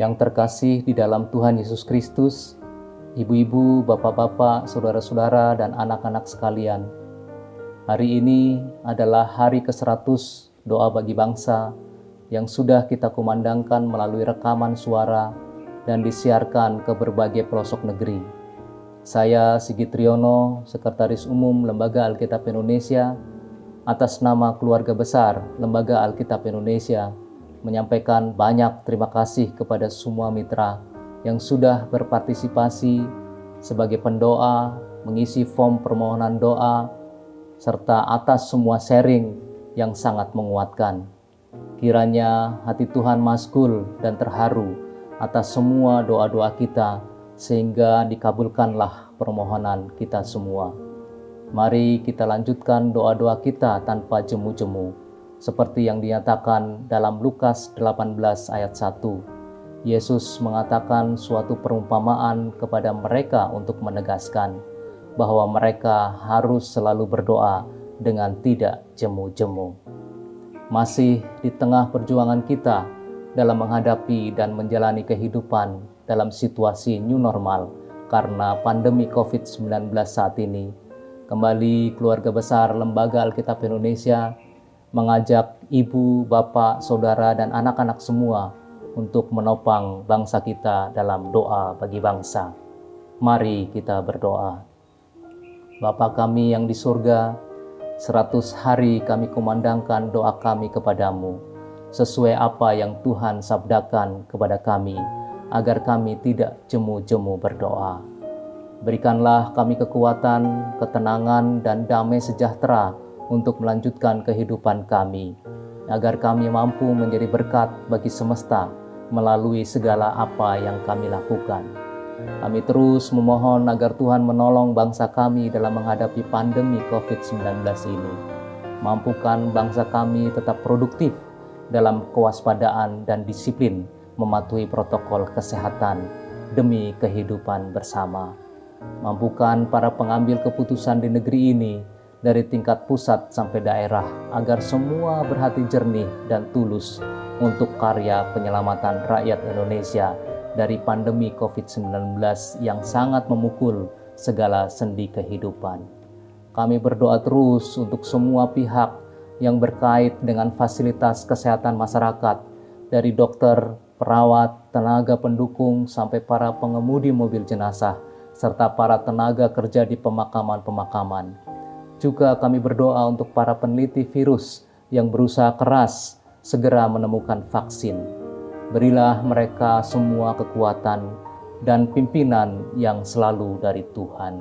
Yang terkasih di dalam Tuhan Yesus Kristus, ibu-ibu, bapak-bapak, saudara-saudara, dan anak-anak sekalian. Hari ini adalah hari ke-100 doa bagi bangsa yang sudah kita kumandangkan melalui rekaman suara dan disiarkan ke berbagai pelosok negeri. Saya Sigit Triyono, Sekretaris Umum Lembaga Alkitab Indonesia, atas nama keluarga besar Lembaga Alkitab Indonesia, menyampaikan banyak terima kasih kepada semua mitra yang sudah berpartisipasi sebagai pendoa, mengisi form permohonan doa, serta atas semua sharing yang sangat menguatkan. Kiranya hati Tuhan maskul dan terharu atas semua doa-doa kita, sehingga dikabulkanlah permohonan kita semua. Mari kita lanjutkan doa-doa kita tanpa jemu-jemu seperti yang dinyatakan dalam Lukas 18 ayat 1. Yesus mengatakan suatu perumpamaan kepada mereka untuk menegaskan bahwa mereka harus selalu berdoa dengan tidak jemu-jemu. Masih di tengah perjuangan kita dalam menghadapi dan menjalani kehidupan dalam situasi new normal karena pandemi COVID-19 saat ini, kembali keluarga besar Lembaga Alkitab Indonesia mengajak ibu, bapak, saudara, dan anak-anak semua untuk menopang bangsa kita dalam doa bagi bangsa. Mari kita berdoa. Bapa kami yang di surga, seratus hari kami kumandangkan doa kami kepadamu, sesuai apa yang Tuhan sabdakan kepada kami, agar kami tidak jemu-jemu berdoa. Berikanlah kami kekuatan, ketenangan, dan damai sejahtera untuk melanjutkan kehidupan kami, agar kami mampu menjadi berkat bagi semesta melalui segala apa yang kami lakukan. Kami terus memohon agar Tuhan menolong bangsa kami dalam menghadapi pandemi COVID-19 ini. Mampukan bangsa kami tetap produktif dalam kewaspadaan dan disiplin mematuhi protokol kesehatan demi kehidupan bersama. Mampukan para pengambil keputusan di negeri ini dari tingkat pusat sampai daerah agar semua berhati jernih dan tulus untuk karya penyelamatan rakyat Indonesia dari pandemi COVID-19 yang sangat memukul segala sendi kehidupan. Kami berdoa terus untuk semua pihak yang berkait dengan fasilitas kesehatan masyarakat dari dokter, perawat, tenaga pendukung sampai para pengemudi mobil jenazah serta para tenaga kerja di pemakaman-pemakaman juga kami berdoa untuk para peneliti virus yang berusaha keras segera menemukan vaksin. Berilah mereka semua kekuatan dan pimpinan yang selalu dari Tuhan.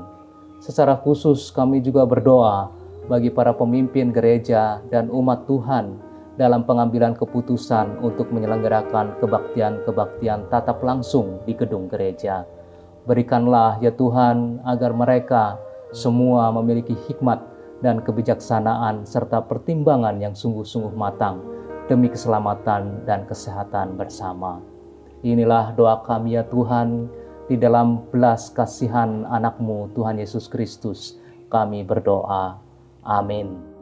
Secara khusus kami juga berdoa bagi para pemimpin gereja dan umat Tuhan dalam pengambilan keputusan untuk menyelenggarakan kebaktian-kebaktian tatap langsung di gedung gereja. Berikanlah ya Tuhan agar mereka semua memiliki hikmat dan kebijaksanaan serta pertimbangan yang sungguh-sungguh matang demi keselamatan dan kesehatan bersama. Inilah doa kami ya Tuhan, di dalam belas kasihan anakmu Tuhan Yesus Kristus, kami berdoa. Amin.